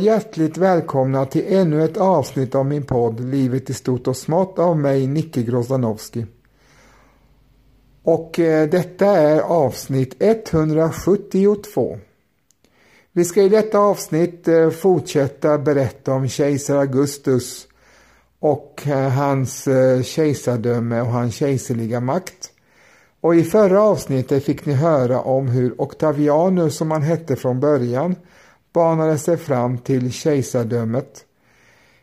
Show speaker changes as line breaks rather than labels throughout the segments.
Hjärtligt välkomna till ännu ett avsnitt av min podd Livet i stort och smått av mig, Nicke Grozdanowski. Och eh, detta är avsnitt 172. Vi ska i detta avsnitt eh, fortsätta berätta om kejsar Augustus och eh, hans eh, kejsardöme och hans kejserliga makt. Och i förra avsnittet fick ni höra om hur Octavianus, som han hette från början, banade sig fram till kejsardömet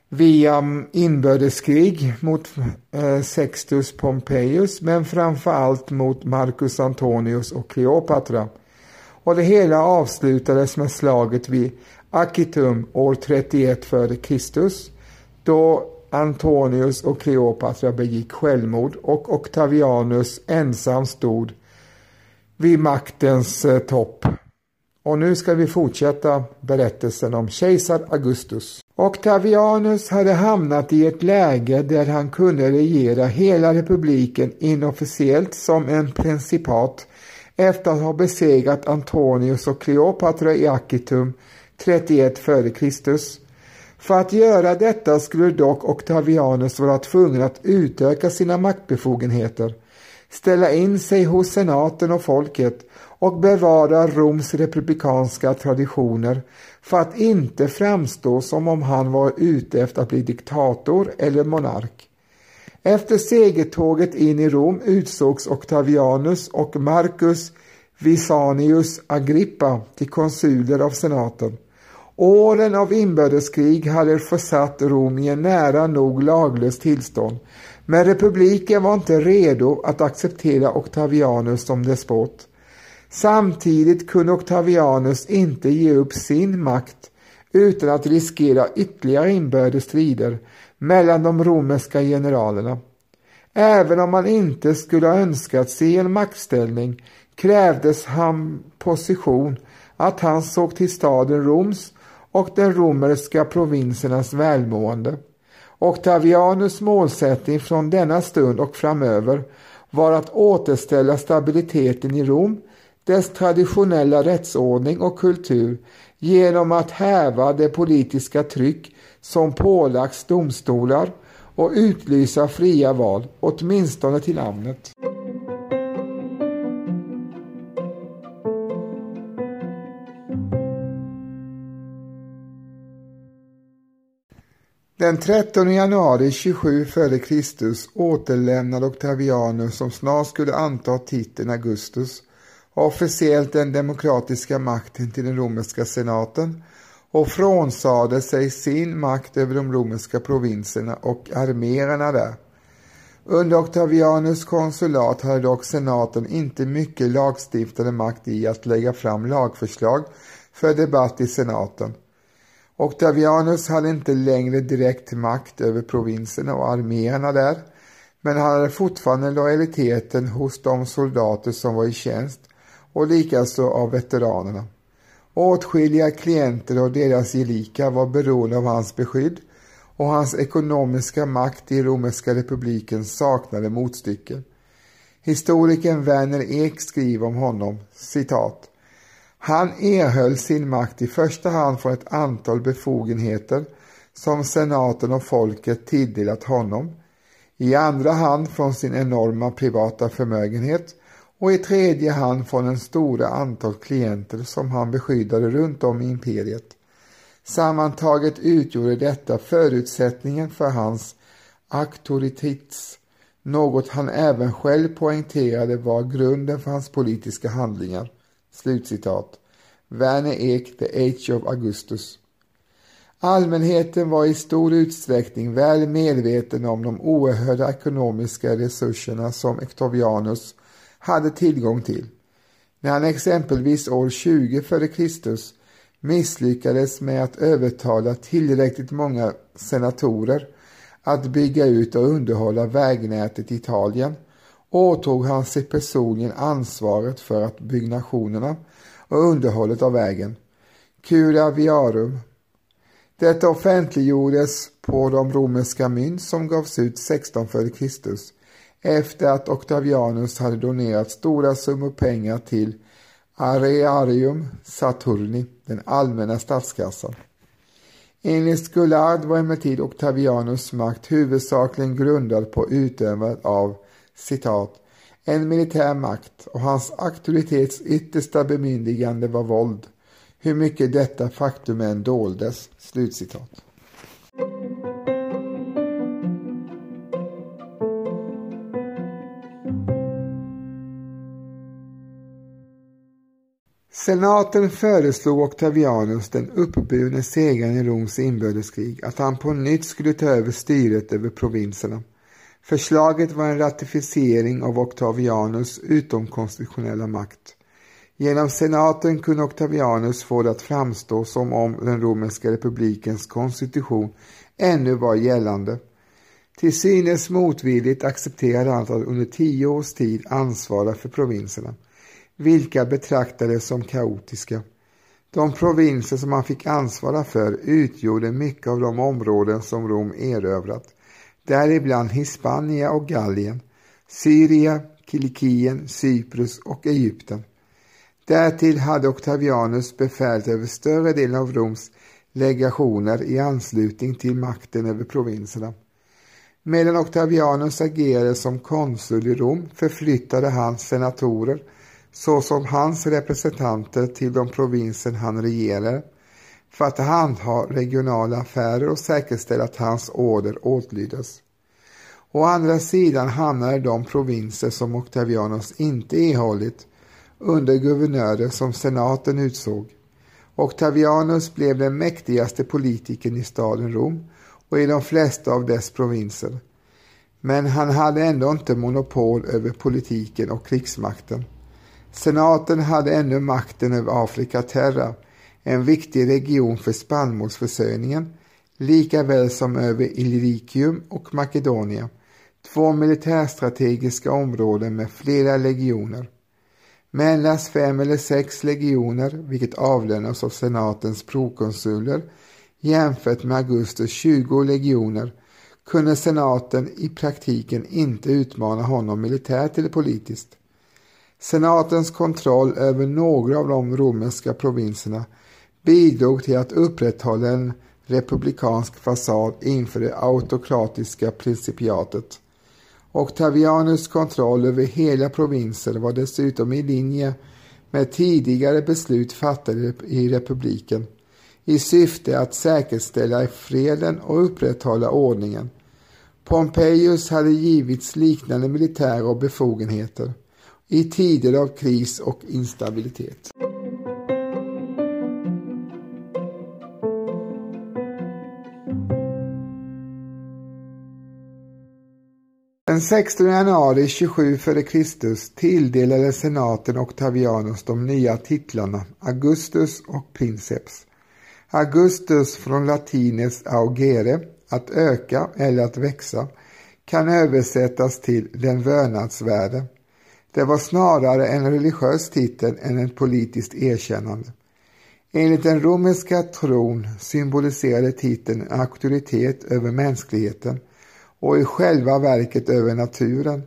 via inbördeskrig mot eh, Sextus Pompeius men framför allt mot Marcus Antonius och Kleopatra. Och det hela avslutades med slaget vid Akitum år 31 f.Kr. då Antonius och Kleopatra begick självmord och Octavianus ensam stod vid maktens eh, topp. Och nu ska vi fortsätta berättelsen om kejsar Augustus. Octavianus hade hamnat i ett läge där han kunde regera hela republiken inofficiellt som en principat efter att ha besegrat Antonius och Kleopatra i Akitum 31 f.Kr. För att göra detta skulle dock Octavianus vara tvungen att utöka sina maktbefogenheter, ställa in sig hos senaten och folket och bevara Roms republikanska traditioner för att inte framstå som om han var ute efter att bli diktator eller monark. Efter segertåget in i Rom utsågs Octavianus och Marcus Visanius Agrippa till konsuler av senaten. Åren av inbördeskrig hade försatt Rom i en nära nog laglöst tillstånd, men republiken var inte redo att acceptera Octavianus som despot. Samtidigt kunde Octavianus inte ge upp sin makt utan att riskera ytterligare inbördes strider mellan de romerska generalerna. Även om han inte skulle ha önskat sig en maktställning krävdes han position att han såg till staden Roms och de romerska provinsernas välmående. Octavianus målsättning från denna stund och framöver var att återställa stabiliteten i Rom, dess traditionella rättsordning och kultur genom att häva det politiska tryck som pålagts domstolar och utlysa fria val, åtminstone till namnet. Den 13 januari 27 f.Kr. återlämnade Octavianus som snart skulle anta titeln Augustus officiellt den demokratiska makten till den romerska senaten och frånsade sig sin makt över de romerska provinserna och arméerna där. Under Octavianus konsulat hade dock senaten inte mycket lagstiftande makt i att lägga fram lagförslag för debatt i senaten. Octavianus hade inte längre direkt makt över provinserna och arméerna där, men han hade fortfarande lojaliteten hos de soldater som var i tjänst och likaså av veteranerna. Åtskilliga klienter och deras gelika var beroende av hans beskydd och hans ekonomiska makt i romerska republiken saknade motstycke. Historikern Werner Ek skriver om honom, citat. Han erhöll sin makt i första hand från ett antal befogenheter som senaten och folket tilldelat honom, i andra hand från sin enorma privata förmögenhet och i tredje hand från en stora antal klienter som han beskyddade runt om i imperiet. Sammantaget utgjorde detta förutsättningen för hans auktoritets, något han även själv poängterade var grunden för hans politiska handlingar. Slutcitat. Werner Ek, The Age of Augustus. Allmänheten var i stor utsträckning väl medveten om de oerhörda ekonomiska resurserna som Octavianus hade tillgång till. När han exempelvis år 20 f.Kr. misslyckades med att övertala tillräckligt många senatorer att bygga ut och underhålla vägnätet i Italien åtog han sig personligen ansvaret för att byggnationerna och underhållet av vägen. Cura Viarum. Detta offentliggjordes på de romerska mynt som gavs ut 16 f.Kr efter att Octavianus hade donerat stora summor pengar till Arearium Saturni, den allmänna statskassan. Enligt Scullard var emellertid Octavianus makt huvudsakligen grundad på utövandet av citat, en militär makt och hans auktoritets yttersta bemyndigande var våld, hur mycket detta faktum än doldes. Slutcitat. Senaten föreslog Octavianus, den uppburne segraren i Roms inbördeskrig, att han på nytt skulle ta över styret över provinserna. Förslaget var en ratificering av Octavianus utomkonstitutionella makt. Genom senaten kunde Octavianus få det att framstå som om den romerska republikens konstitution ännu var gällande. Till synes motvilligt accepterade han att under tio års tid ansvara för provinserna vilka betraktades som kaotiska. De provinser som han fick ansvara för utgjorde mycket av de områden som Rom erövrat, däribland Hispania och Gallien, Syria, Kilikien, Cyprus och Egypten. Därtill hade Octavianus befälet över större delen av Roms legationer i anslutning till makten över provinserna. Medan Octavianus agerade som konsul i Rom förflyttade han senatorer såsom hans representanter till de provinser han regerar för att handha regionala affärer och säkerställa att hans order åtlydes. Å andra sidan hamnade de provinser som Octavianus inte erhållit under guvernörer som senaten utsåg. Octavianus blev den mäktigaste politikern i staden Rom och i de flesta av dess provinser. Men han hade ändå inte monopol över politiken och krigsmakten. Senaten hade ännu makten över Afrika Terra, en viktig region för spannmålsförsörjningen, lika väl som över Illyricum och Makedonien, två militärstrategiska områden med flera legioner. Med endast fem eller sex legioner, vilket avlönas av senatens prokonsuler, jämfört med Augustus 20 legioner, kunde senaten i praktiken inte utmana honom militärt eller politiskt. Senatens kontroll över några av de romerska provinserna bidrog till att upprätthålla en republikansk fasad inför det autokratiska principiatet. Octavianus kontroll över hela provinser var dessutom i linje med tidigare beslut fattade i republiken i syfte att säkerställa freden och upprätthålla ordningen. Pompejus hade givits liknande militära befogenheter i tider av kris och instabilitet. Den 16 januari 27 f.Kr. tilldelade senaten Octavianus de nya titlarna Augustus och Princeps. Augustus från latinets augere, att öka eller att växa, kan översättas till den vördnadsvärde det var snarare en religiös titel än ett politiskt erkännande. Enligt den romerska tron symboliserade titeln auktoritet över mänskligheten och i själva verket över naturen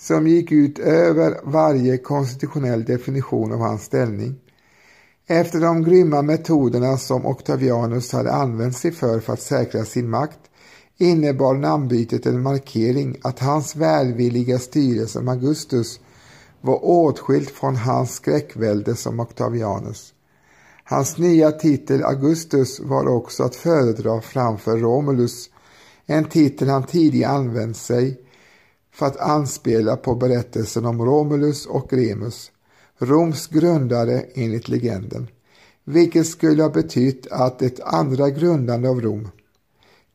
som gick ut över varje konstitutionell definition av hans ställning. Efter de grymma metoderna som Octavianus hade använt sig för för att säkra sin makt innebar namnbytet en markering att hans välvilliga styre som Augustus var åtskilt från hans skräckvälde som Octavianus. Hans nya titel Augustus var också att föredra framför Romulus, en titel han tidigare använt sig för att anspela på berättelsen om Romulus och Remus, Roms grundare enligt legenden, vilket skulle ha betytt att ett andra grundande av Rom.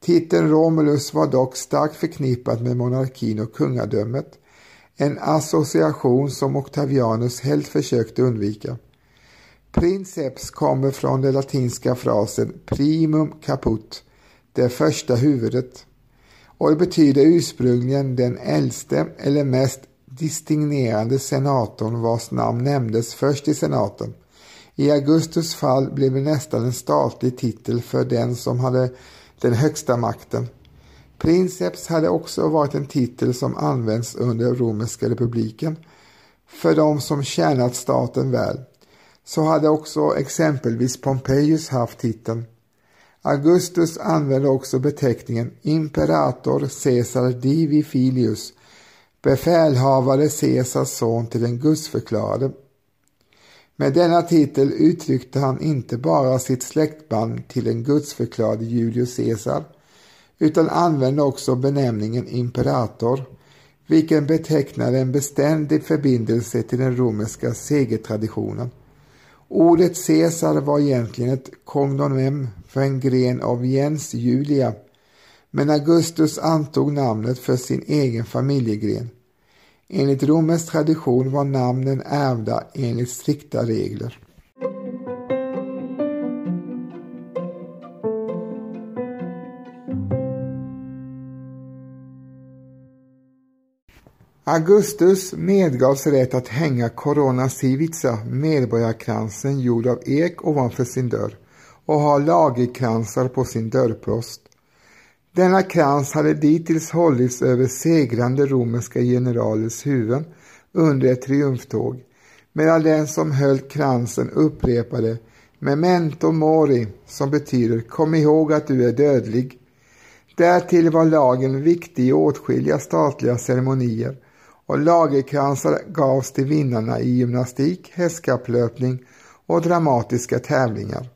Titeln Romulus var dock starkt förknippad med monarkin och kungadömet en association som Octavianus helt försökte undvika. Princeps kommer från den latinska frasen primum caput, det första huvudet, och det betyder ursprungligen den äldste eller mest distingerande senatorn vars namn nämndes först i senaten. I Augustus fall blev det nästan en statlig titel för den som hade den högsta makten. Princeps hade också varit en titel som använts under romerska republiken för de som tjänat staten väl. Så hade också exempelvis Pompejus haft titeln. Augustus använde också beteckningen Imperator Caesar Divi Filius, befälhavare Caesars son till den gudsförklarade. Med denna titel uttryckte han inte bara sitt släktband till den gudsförklarade Julius Caesar utan använde också benämningen imperator, vilken betecknade en beständig förbindelse till den romerska segertraditionen. Ordet Caesar var egentligen ett kognomen för en gren av Jens Julia, men Augustus antog namnet för sin egen familjegren. Enligt romersk tradition var namnen ärvda enligt strikta regler. Augustus medgavs rätt att hänga Corona Civica, medborgarkransen gjord av ek ovanför sin dörr och ha lagerkransar på sin dörrpost. Denna krans hade dittills hållits över segrande romerska generalers huvuden under ett triumftåg, medan den som höll kransen upprepade Memento mori, som betyder kom ihåg att du är dödlig. Därtill var lagen viktig i åtskilliga statliga ceremonier och lagerkransar gavs till vinnarna i gymnastik, hästkapplöpning och dramatiska tävlingar.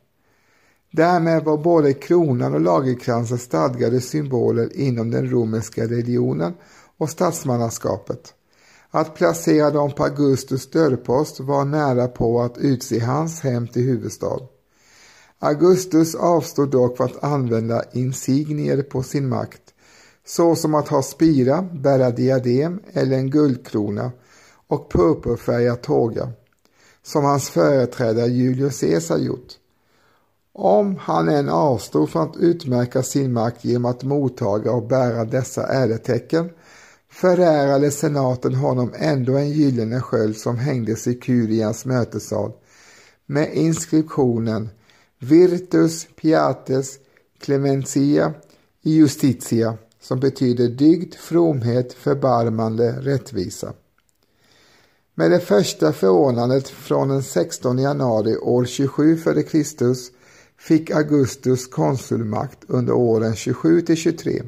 Därmed var både kronan och lagerkransen stadgade symboler inom den romerska religionen och statsmannaskapet. Att placera dem på Augustus dörrpost var nära på att utse hans hem till huvudstad. Augustus avstod dock från att använda insignier på sin makt, såsom att ha spira, bära diadem eller en guldkrona och purpurfärgad tåga, som hans företrädare Julius Caesar gjort. Om han än avstod från att utmärka sin makt genom att mottaga och bära dessa äretecken förärade senaten honom ändå en gyllene sköld som hängdes i Kurians mötessal med inskriptionen Virtus Piates Clementia Justitia som betyder dygd, fromhet, förbarmande, rättvisa. Med det första förordnandet från den 16 januari år 27 f.Kr fick Augustus konsulmakt under åren 27 till 23.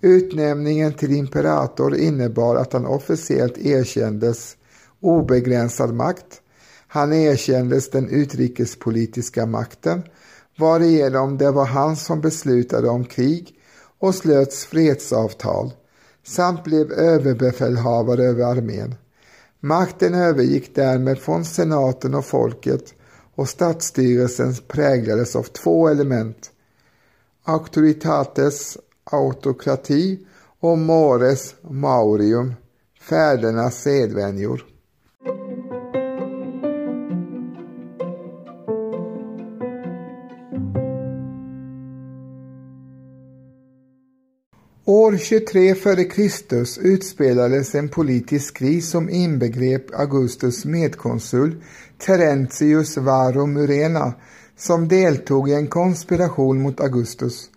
Utnämningen till imperator innebar att han officiellt erkändes obegränsad makt. Han erkändes den utrikespolitiska makten, varigenom det var han som beslutade om krig och slöts fredsavtal samt blev överbefälhavare över armén. Makten övergick därmed från senaten och folket och statsstyrelsen präglades av två element. Auktoritates autokrati och mores maurium, fädernas sedvänjor. År 23 f.Kr. utspelades en politisk kris som inbegrep Augustus medkonsul Terentius Varro Murena som deltog i en konspiration mot Augustus.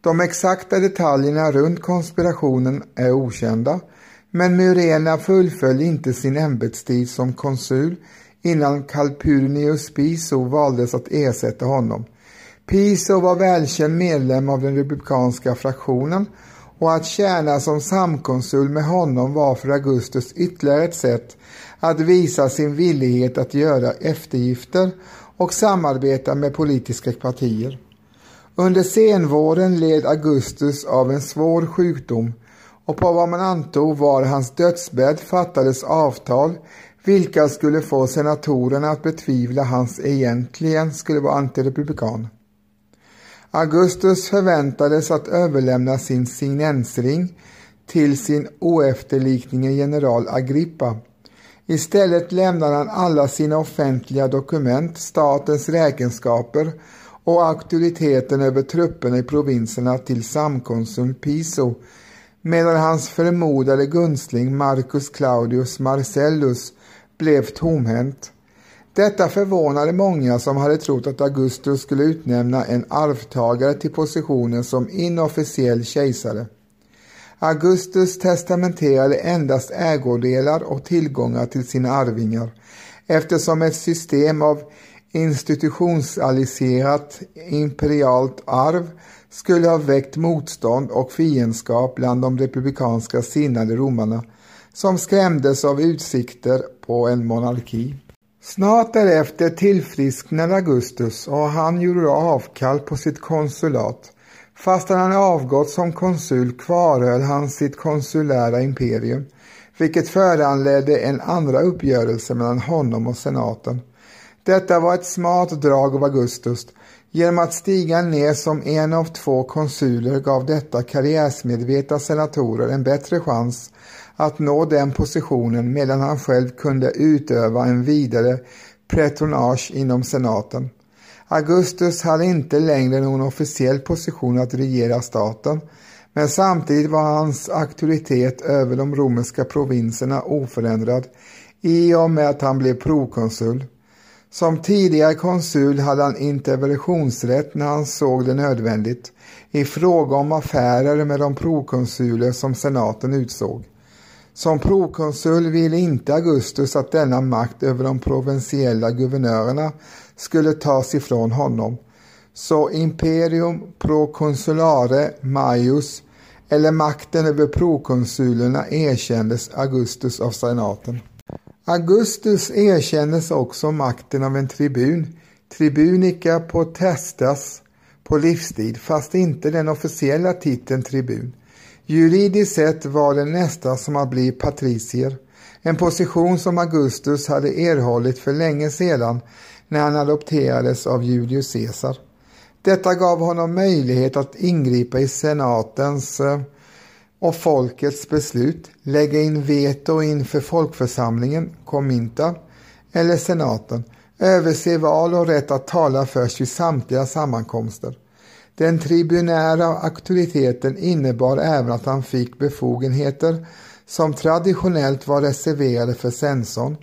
De exakta detaljerna runt konspirationen är okända men Murena fullföljde inte sin ämbetstid som konsul innan Calpurnius Piso valdes att ersätta honom. Piso var välkänd medlem av den republikanska fraktionen och att tjäna som samkonsul med honom var för Augustus ytterligare ett sätt att visa sin villighet att göra eftergifter och samarbeta med politiska partier. Under senvåren led Augustus av en svår sjukdom och på vad man antog var hans dödsbädd fattades avtal vilka skulle få senatorerna att betvivla hans egentligen skulle vara antirepublikan. Augustus förväntades att överlämna sin signensring till sin oefterliknige general Agrippa. Istället lämnade han alla sina offentliga dokument, statens räkenskaper och auktoriteten över trupperna i provinserna till samkonsul Piso, medan hans förmodade gunstling Marcus Claudius Marcellus blev tomhänt. Detta förvånade många som hade trott att Augustus skulle utnämna en arvtagare till positionen som inofficiell kejsare. Augustus testamenterade endast ägodelar och tillgångar till sina arvingar eftersom ett system av institutionaliserat imperialt arv skulle ha väckt motstånd och fiendskap bland de republikanska sinnade romarna som skrämdes av utsikter på en monarki. Snart därefter tillfrisknade Augustus och han gjorde avkall på sitt konsulat. Fastän han avgått som konsul kvarhöll han sitt konsulära imperium, vilket föranledde en andra uppgörelse mellan honom och senaten. Detta var ett smart drag av Augustus. Genom att stiga ner som en av två konsuler gav detta karriärsmedvetna senatorer en bättre chans att nå den positionen medan han själv kunde utöva en vidare pretonage inom senaten. Augustus hade inte längre någon officiell position att regera staten, men samtidigt var hans auktoritet över de romerska provinserna oförändrad i och med att han blev prokonsul. Som tidigare konsul hade han interventionsrätt när han såg det nödvändigt i fråga om affärer med de prokonsuler som senaten utsåg. Som prokonsul ville inte Augustus att denna makt över de provinsiella guvernörerna skulle tas ifrån honom. Så imperium proconsulare maius, eller makten över prokonsulerna, erkändes Augustus av senaten. Augustus erkändes också makten av en tribun, tribunica potestas, på livstid, fast inte den officiella titeln tribun. Juridiskt sett var det nästan som att bli patricier, en position som Augustus hade erhållit för länge sedan när han adopterades av Julius Caesar. Detta gav honom möjlighet att ingripa i senatens eh, och folkets beslut, lägga in veto inför folkförsamlingen, kominta, eller senaten, överse val och rätt att tala först vid samtliga sammankomster. Den tribunära auktoriteten innebar även att han fick befogenheter som traditionellt var reserverade för sensorn.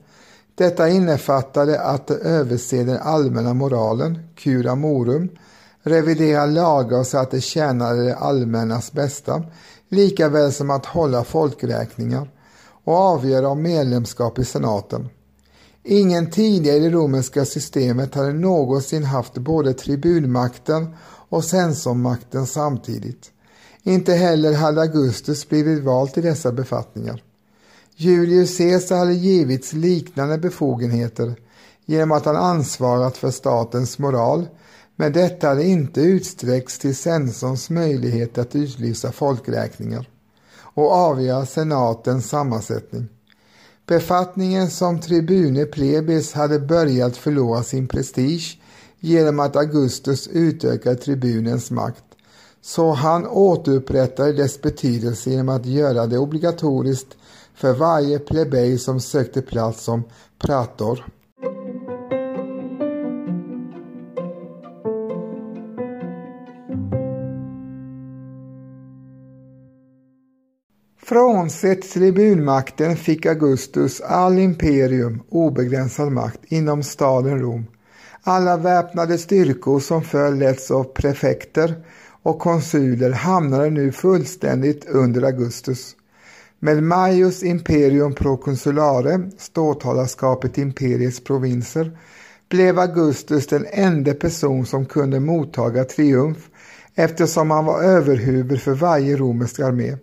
Detta innefattade att överse den allmänna moralen, cura morum, revidera lagar så att det tjänade det allmännas bästa, likaväl som att hålla folkräkningar och avgöra om medlemskap i senaten. Ingen tidigare i det romerska systemet hade någonsin haft både tribunmakten och censormakten samtidigt. Inte heller hade Augustus blivit vald till dessa befattningar. Julius Caesar hade givits liknande befogenheter genom att han ansvarat för statens moral, men detta hade inte utsträckts till sensorns möjlighet att utlysa folkräkningar och avgöra senatens sammansättning. Befattningen som tribune plebis hade börjat förlora sin prestige genom att Augustus utökade tribunens makt, så han återupprättade dess betydelse genom att göra det obligatoriskt för varje plebej som sökte plats som prator. Frånsett tribunmakten fick Augustus all imperium obegränsad makt inom staden Rom alla väpnade styrkor som förr letts av prefekter och konsuler hamnade nu fullständigt under Augustus. Med Maius imperium proconsulare, ståthållarskapet imperiets provinser, blev Augustus den enda person som kunde mottaga triumf eftersom han var överhuvud för varje romersk armé.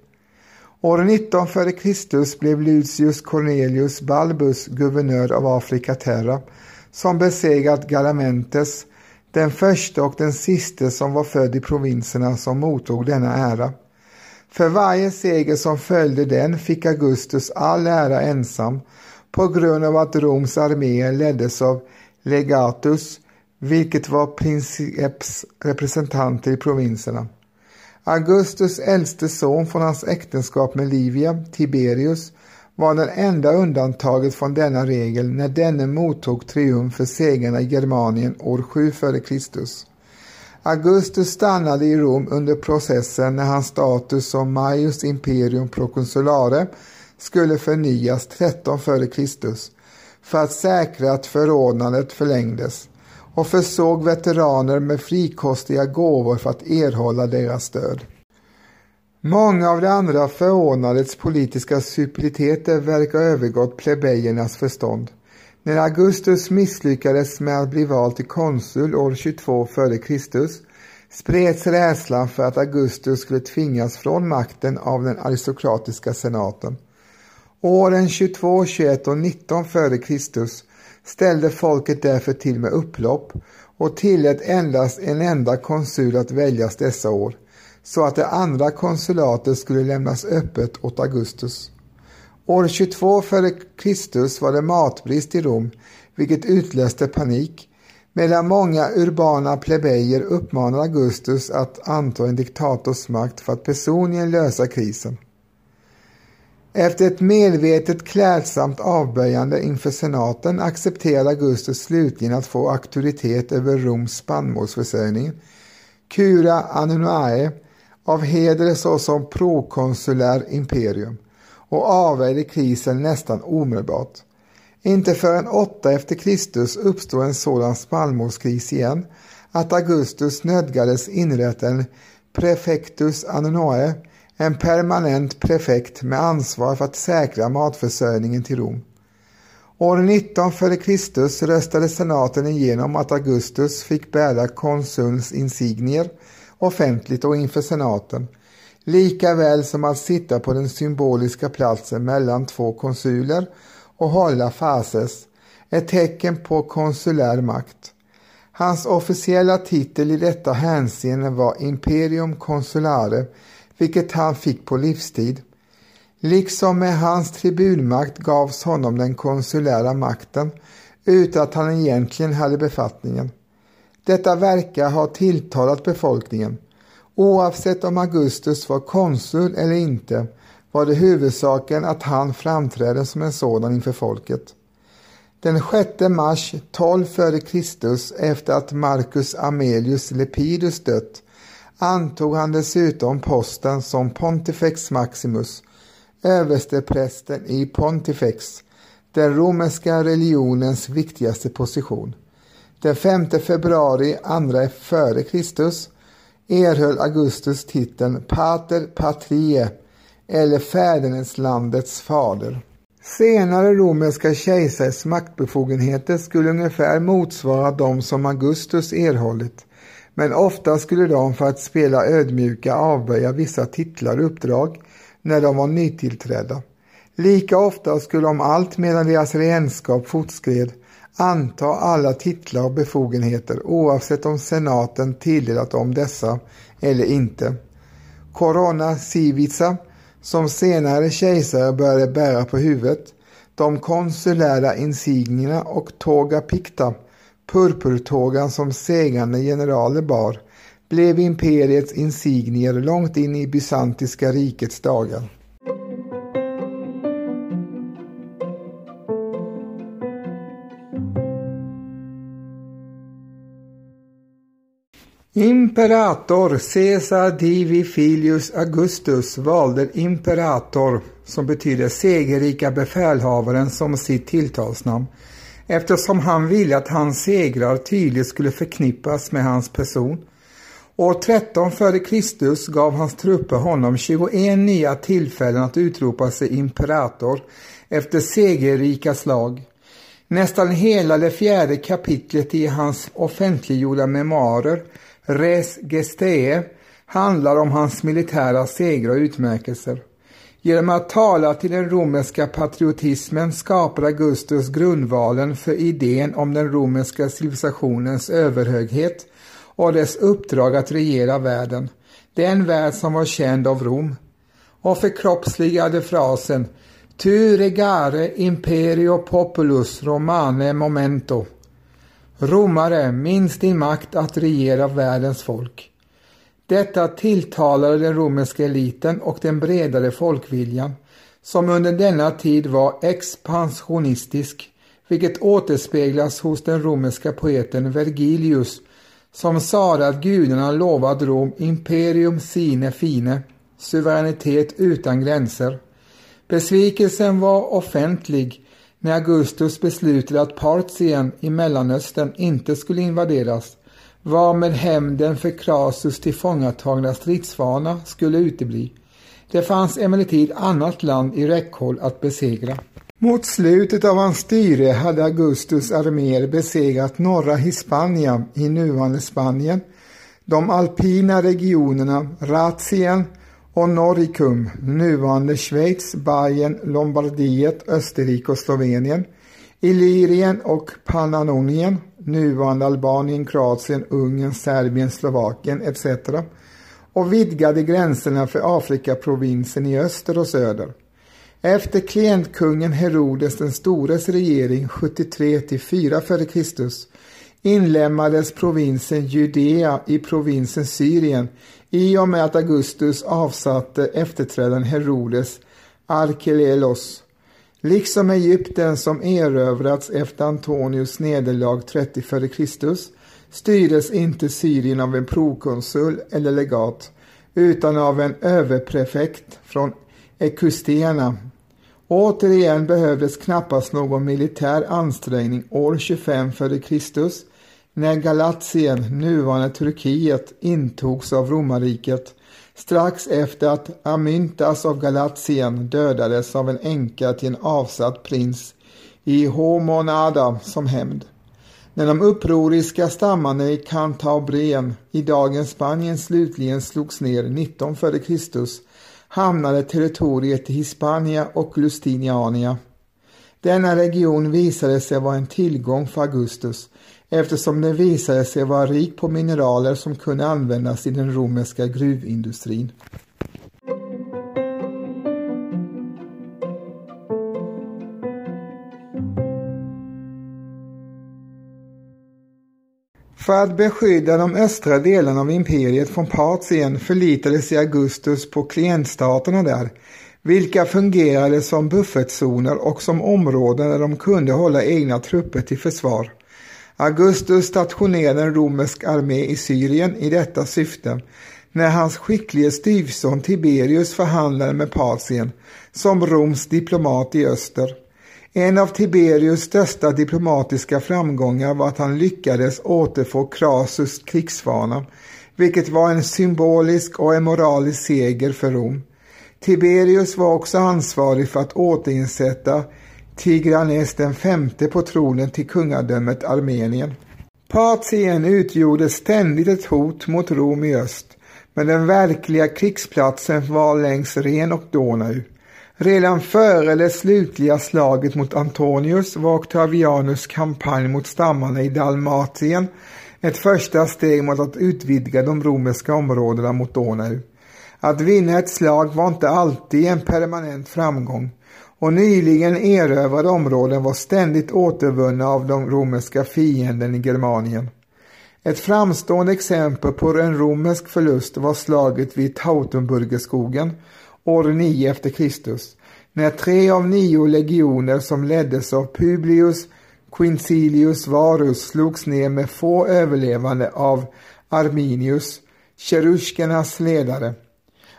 År 19 f.Kr. blev Lucius Cornelius Balbus guvernör av Afrika Terra som besegrat Galamentes, den första och den siste som var född i provinserna som mottog denna ära. För varje seger som följde den fick Augustus all ära ensam på grund av att Roms arméer leddes av legatus, vilket var princeps representanter i provinserna. Augustus äldste son från hans äktenskap med Livia, Tiberius, var den enda undantaget från denna regel när denne mottog triumf för segrarna i Germanien år 7 f.Kr. Augustus stannade i Rom under processen när hans status som Maius Imperium Proconsulare skulle förnyas 13 f.Kr. för att säkra att förordnandet förlängdes och försåg veteraner med frikostiga gåvor för att erhålla deras stöd. Många av de andra förordnadets politiska subtiliteter verkar ha övergått plebejernas förstånd. När Augustus misslyckades med att bli vald till konsul år 22 f.Kr. spreds rädslan för att Augustus skulle tvingas från makten av den aristokratiska senaten. Åren 22, 21 och 19 f.Kr ställde folket därför till med upplopp och tillät endast en enda konsul att väljas dessa år, så att det andra konsulatet skulle lämnas öppet åt Augustus. År 22 f.Kr. var det matbrist i Rom, vilket utlöste panik, medan många urbana plebejer uppmanade Augustus att anta en diktators makt för att personligen lösa krisen. Efter ett medvetet klädsamt avböjande inför senaten accepterade Augustus slutligen att få auktoritet över Roms spannmålsförsörjning, Cura Annunae, av heder såsom prokonsulär imperium och avvärjde krisen nästan omedelbart. Inte förrän åtta efter Kristus uppstod en sådan spannmålskris igen att Augustus nödgades inrätta en prefectus annunae en permanent prefekt med ansvar för att säkra matförsörjningen till Rom. År 19 f.Kr. röstade senaten igenom att Augustus fick bära konsuls insignier offentligt och inför senaten lika väl som att sitta på den symboliska platsen mellan två konsuler och hålla fases, ett tecken på konsulär makt. Hans officiella titel i detta hänseende var Imperium Consulare, vilket han fick på livstid. Liksom med hans tribunmakt gavs honom den konsulära makten utan att han egentligen hade befattningen. Detta verkar ha tilltalat befolkningen. Oavsett om Augustus var konsul eller inte var det huvudsaken att han framträdde som en sådan inför folket. Den 6 mars 12 f.Kr. efter att Marcus Amelius Lepidus dött antog han dessutom posten som Pontifex Maximus, översteprästen i Pontifex, den romerska religionens viktigaste position. Den 5 februari 2 f.Kr erhöll Augustus titeln Pater patrie eller fäderneslandets fader. Senare romerska kejsares maktbefogenheter skulle ungefär motsvara de som Augustus erhållit, men ofta skulle de för att spela ödmjuka avböja vissa titlar och uppdrag när de var nytillträdda. Lika ofta skulle de allt medan deras regenskap fortskred anta alla titlar och befogenheter oavsett om senaten tilldelat dem dessa eller inte. Corona civica, som senare kejsare började bära på huvudet, de konsulära insignierna och toga picta, purpurtågan som segrande generaler bar, blev imperiets insignier långt in i bysantiska rikets dagar. Imperator Caesar Divi Filius Augustus valde imperator, som betyder segerrika befälhavaren, som sitt tilltalsnamn eftersom han ville att hans segrar tydligt skulle förknippas med hans person. År 13 f.Kr. gav hans trupper honom 21 nya tillfällen att utropa sig imperator efter segerrika slag. Nästan hela det fjärde kapitlet i hans offentliggjorda memoarer Res Gestee handlar om hans militära segrar och utmärkelser. Genom att tala till den romerska patriotismen skapar Augustus grundvalen för idén om den romerska civilisationens överhöghet och dess uppdrag att regera världen, den värld som var känd av Rom, och förkroppsligade frasen Tu regare imperio populus romane momento Romare, minns din makt att regera världens folk. Detta tilltalade den romerska eliten och den bredare folkviljan, som under denna tid var expansionistisk, vilket återspeglas hos den romerska poeten Vergilius, som sade att gudarna lovat Rom imperium sine fine, suveränitet utan gränser. Besvikelsen var offentlig när Augustus beslutade att Partien i Mellanöstern inte skulle invaderas, varmed hämnden för Krasus tillfångatagna stridsvana skulle utebli. Det fanns emellertid annat land i räckhåll att besegra. Mot slutet av hans styre hade Augustus arméer besegrat norra Hispania i nuvarande Spanien, de alpina regionerna Ratien och Noricum, nuvarande Schweiz, Bayern, Lombardiet, Österrike och Slovenien, Illyrien och Pannonien, nuvarande Albanien, Kroatien, Ungern, Serbien, Slovakien etc. och vidgade gränserna för Afrikaprovinsen i öster och söder. Efter klientkungen Herodes den stores regering 73 till 4 f.Kr. inlemmades provinsen Judea i provinsen Syrien i och med att Augustus avsatte efterträdaren Herodes Arkelelos liksom Egypten som erövrats efter Antonius nederlag 30 f.Kr. styrdes inte Syrien av en prokonsul eller legat utan av en överprefekt från Ekustena. Återigen behövdes knappast någon militär ansträngning år 25 f.Kr. när Galatien, nuvarande Turkiet, intogs av romarriket strax efter att Amyntas av Galatien dödades av en änka till en avsatt prins i Homonada som hämnd. När de upproriska stammarna i Cantabrien i dagens Spanien slutligen slogs ner 19 f.Kr. hamnade territoriet i Hispania och Lustiniania. Denna region visade sig vara en tillgång för Augustus eftersom den visade sig vara rik på mineraler som kunde användas i den romerska gruvindustrin. För att beskydda de östra delarna av imperiet från Partien förlitade sig Augustus på klientstaterna där, vilka fungerade som buffertzoner och som områden där de kunde hålla egna trupper till försvar. Augustus stationerade en romersk armé i Syrien i detta syfte när hans skicklige styvson Tiberius förhandlade med Patien som Roms diplomat i öster. En av Tiberius största diplomatiska framgångar var att han lyckades återfå Crassus krigsvana, vilket var en symbolisk och en moralisk seger för Rom. Tiberius var också ansvarig för att återinsätta Tigranes den femte på tronen till kungadömet Armenien. Partien utgjorde ständigt ett hot mot Rom i öst, men den verkliga krigsplatsen var längs Ren och Donau. Redan före det slutliga slaget mot Antonius var Octavianus kampanj mot stammarna i Dalmatien ett första steg mot att utvidga de romerska områdena mot Donau. Att vinna ett slag var inte alltid en permanent framgång och nyligen erövrade områden var ständigt återvunna av de romerska fienden i Germanien. Ett framstående exempel på en romersk förlust var slaget vid Tautenburgerskogen år 9 efter Kristus, när tre av nio legioner som leddes av Publius Quincilius Varus slogs ner med få överlevande av Arminius, cheruskernas ledare.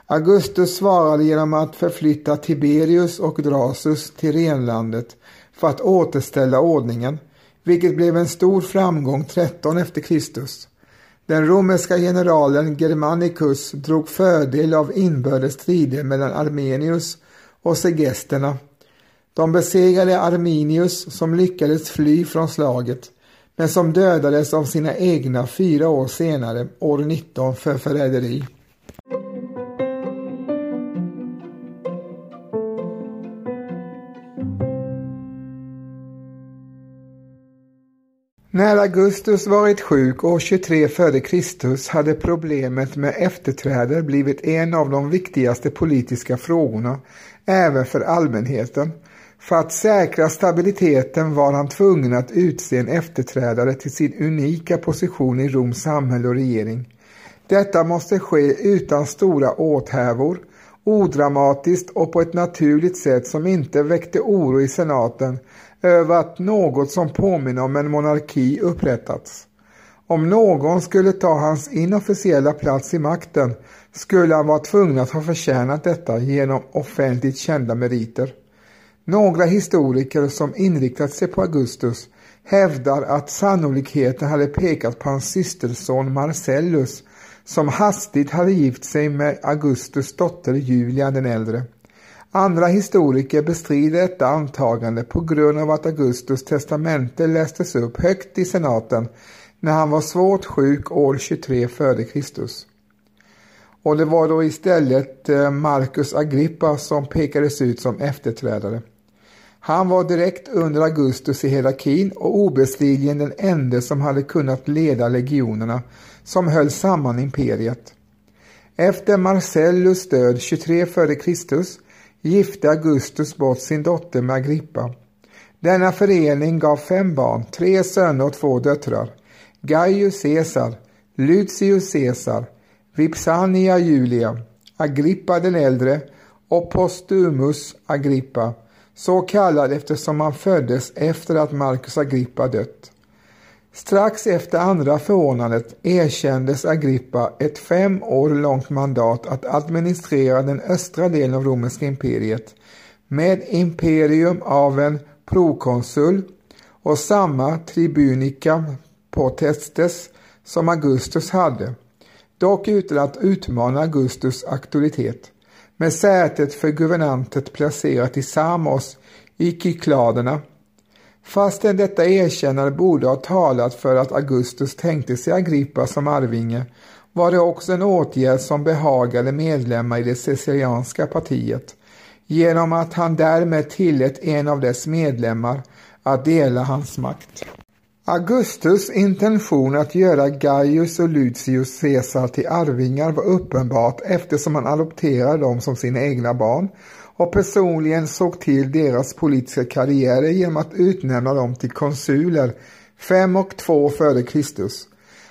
Augustus svarade genom att förflytta Tiberius och Drasus till renlandet för att återställa ordningen, vilket blev en stor framgång 13 efter Kristus. Den romerska generalen Germanicus drog fördel av inbördes strider mellan Armenius och segesterna. De besegrade Arminius som lyckades fly från slaget men som dödades av sina egna fyra år senare, år 19, för förräderi. När Augustus varit sjuk år 23 f.Kr. hade problemet med efterträdare blivit en av de viktigaste politiska frågorna även för allmänheten. För att säkra stabiliteten var han tvungen att utse en efterträdare till sin unika position i Roms samhälle och regering. Detta måste ske utan stora åthävor, odramatiskt och på ett naturligt sätt som inte väckte oro i senaten över att något som påminner om en monarki upprättats. Om någon skulle ta hans inofficiella plats i makten skulle han vara tvungen att ha förtjänat detta genom offentligt kända meriter. Några historiker som inriktat sig på Augustus hävdar att sannolikheten hade pekat på hans systerson Marcellus som hastigt hade gift sig med Augustus dotter Julia den äldre. Andra historiker bestrider detta antagande på grund av att Augustus testamente lästes upp högt i senaten när han var svårt sjuk år 23 f.Kr. Och det var då istället eh, Marcus Agrippa som pekades ut som efterträdare. Han var direkt under Augustus i hierarkin och obestridligen den enda som hade kunnat leda legionerna som höll samman imperiet. Efter Marcellus död 23 f.Kr gifte Augustus bort sin dotter med Agrippa. Denna förening gav fem barn, tre söner och två döttrar. Gaius Caesar, Lucius Caesar, Vipsania Julia, Agrippa den äldre och Postumus Agrippa, så kallad eftersom han föddes efter att Marcus Agrippa dött. Strax efter andra förordnandet erkändes Agrippa ett fem år långt mandat att administrera den östra delen av romerska imperiet med imperium av en prokonsul och samma tribunica potestes som Augustus hade, dock utan att utmana Augustus auktoritet, med sätet för guvernantet placerat i Samos i Kykladerna Fastän detta erkännande borde ha talat för att Augustus tänkte sig Agrippa som arvinge var det också en åtgärd som behagade medlemmar i det sicilianska partiet genom att han därmed tillät en av dess medlemmar att dela hans makt. Augustus intention att göra Gaius och Lucius Caesar till arvingar var uppenbart eftersom han adopterade dem som sina egna barn och personligen såg till deras politiska karriärer genom att utnämna dem till konsuler 5 och 2 Kristus.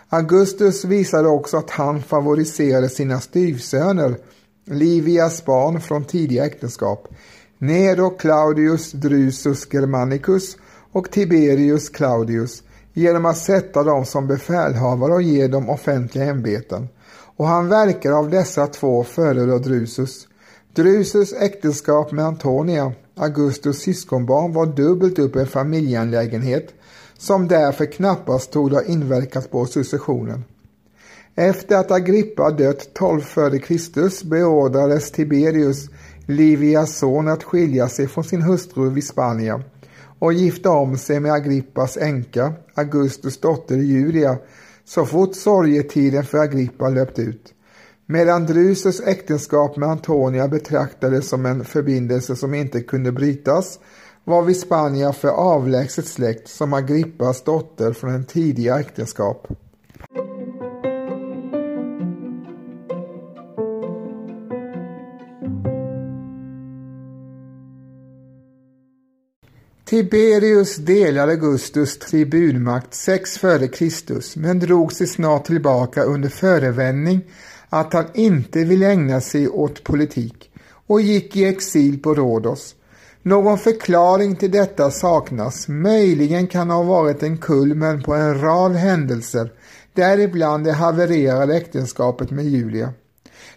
Augustus visade också att han favoriserade sina styvsöner, Livias barn från tidiga äktenskap, Nero Claudius Drusus Germanicus och Tiberius Claudius, genom att sätta dem som befälhavare och ge dem offentliga ämbeten. Och han verkar av dessa två före Drusus. Drusus äktenskap med Antonia, Augustus syskonbarn, var dubbelt upp en familjeanlägenhet som därför knappast tog ha inverkat på successionen. Efter att Agrippa dött 12 f.Kr. beordrades Tiberius, Livias son, att skilja sig från sin hustru Vispania och gifta om sig med Agrippas änka, Augustus dotter Julia, så fort sorgetiden för Agrippa löpt ut. Medan Drusus äktenskap med Antonia betraktades som en förbindelse som inte kunde brytas var Vispania för avlägset släkt som Agrippas dotter från en tidigare äktenskap. Tiberius delade Augustus tribunmakt 6 f.Kr. men drog sig snart tillbaka under förevändning att han inte ville ägna sig åt politik och gick i exil på Rhodos. Någon förklaring till detta saknas. Möjligen kan ha varit en kulmen på en rad händelser, däribland det havererade äktenskapet med Julia.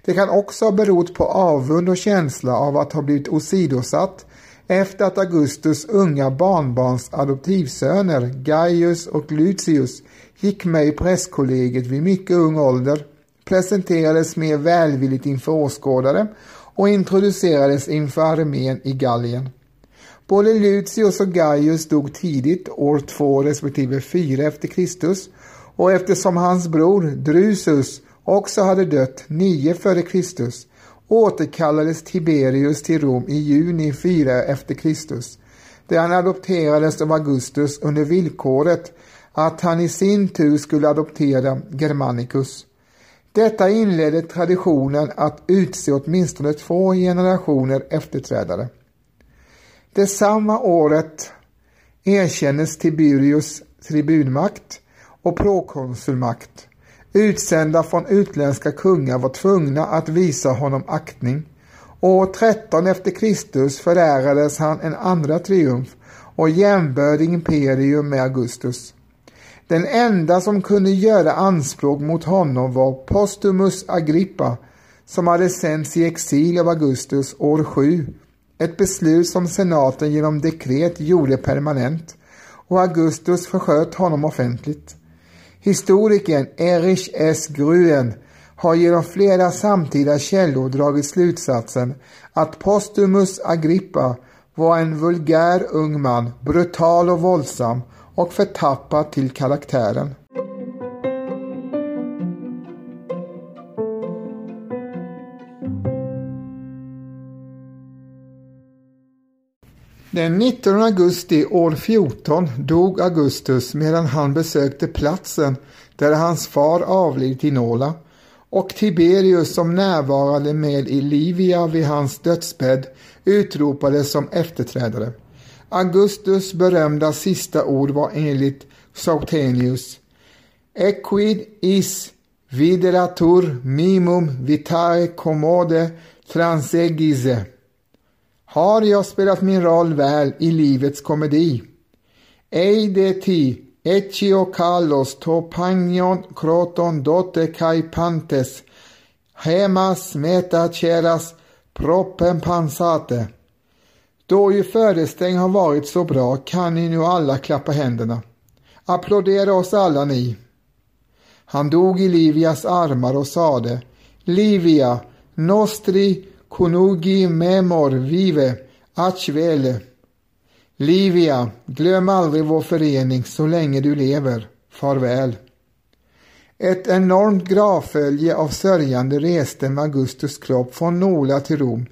Det kan också ha berott på avund och känsla av att ha blivit åsidosatt efter att Augustus unga barnbarns adoptivsöner Gaius och Lucius gick med i prästkollegiet vid mycket ung ålder presenterades mer välvilligt inför åskådare och introducerades inför armén i Gallien. Både Lucius och Gaius dog tidigt, år 2 respektive 4 efter Kristus, och eftersom hans bror Drusus också hade dött 9 före Kristus återkallades Tiberius till Rom i juni 4 efter Kristus, där han adopterades av Augustus under villkoret att han i sin tur skulle adoptera Germanicus. Detta inledde traditionen att utse åtminstone två generationer efterträdare. Det samma året erkännes Tiberius tribunmakt och prokonsulmakt. Utsända från utländska kungar var tvungna att visa honom aktning. År 13 efter Kristus förärades han en andra triumf och jämbördig imperium med Augustus. Den enda som kunde göra anspråk mot honom var Postumus Agrippa som hade sänts i exil av Augustus år 7. Ett beslut som senaten genom dekret gjorde permanent och Augustus försköt honom offentligt. Historikern Erich S. Gruen har genom flera samtida källor dragit slutsatsen att Postumus Agrippa var en vulgär ung man, brutal och våldsam och förtappad till karaktären. Den 19 augusti år 14 dog Augustus medan han besökte platsen där hans far avlidit i Nola och Tiberius som närvarade med i Livia vid hans dödsbädd utropades som efterträdare. Augustus berömda sista ord var enligt Sautenius Equid is videratur mimum vitae commode transegise har jag spelat min roll väl i livets komedi? Ej de ti, eccio kalos to pagnon croton dote kai pantes, hemas meta ceras propen pansate. Då ju födelsedagen har varit så bra kan ni nu alla klappa händerna. Applådera oss alla ni. Han dog i Livias armar och sade Livia, nostri Konugi memor vive, acvele. Livia, glöm aldrig vår förening så länge du lever. Farväl. Ett enormt gravfölje av sörjande reste med Augustus kropp från Nola till Rom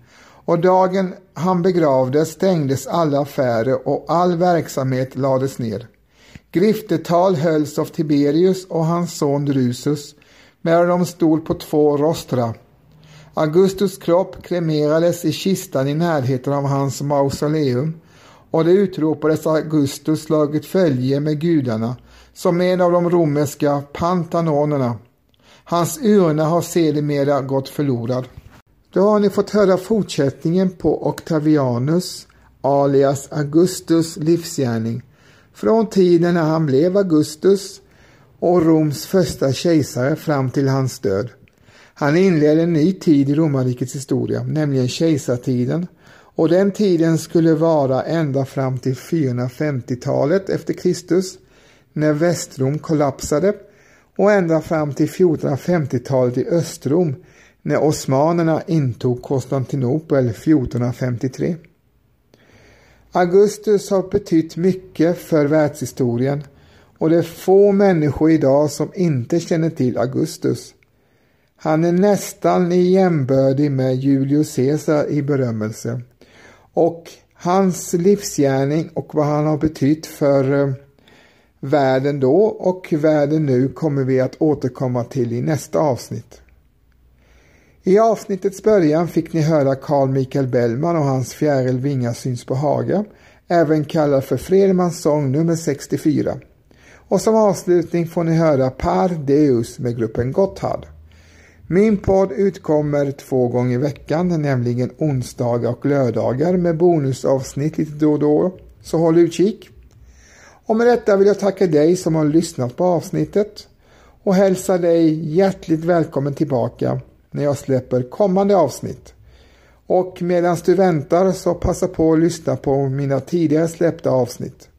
och dagen han begravdes stängdes alla affärer och all verksamhet lades ner. Griftetal hölls av Tiberius och hans son Drusus medan de stod på två rostra Augustus kropp kremerades i kistan i närheten av hans mausoleum och det utropades Augustus slagit följe med gudarna som en av de romerska pantanonerna. Hans urna har sedermera gått förlorad. Då har ni fått höra fortsättningen på Octavianus alias Augustus livsgärning från tiden när han blev Augustus och Roms första kejsare fram till hans död. Han inledde en ny tid i romarrikets historia, nämligen kejsartiden. Och den tiden skulle vara ända fram till 450-talet efter Kristus, när Västrom kollapsade och ända fram till 1450-talet i Östrom, när osmanerna intog Konstantinopel 1453. Augustus har betytt mycket för världshistorien och det är få människor idag som inte känner till Augustus. Han är nästan jämbördig med Julius Caesar i berömmelse. Och hans livsgärning och vad han har betytt för eh, världen då och världen nu kommer vi att återkomma till i nästa avsnitt. I avsnittets början fick ni höra Carl Michael Bellman och hans Fjäril Vinga syns på Haga, även kallad för Fredmans sång nummer 64. Och som avslutning får ni höra Par Deus med gruppen Gotthard. Min podd utkommer två gånger i veckan, nämligen onsdagar och lördagar med bonusavsnitt lite då och då, så håll utkik. Och med detta vill jag tacka dig som har lyssnat på avsnittet och hälsa dig hjärtligt välkommen tillbaka när jag släpper kommande avsnitt. Och medan du väntar så passa på att lyssna på mina tidigare släppta avsnitt.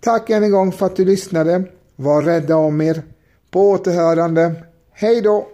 Tack än en gång för att du lyssnade. Var rädda om er. På återhörande. Hej då!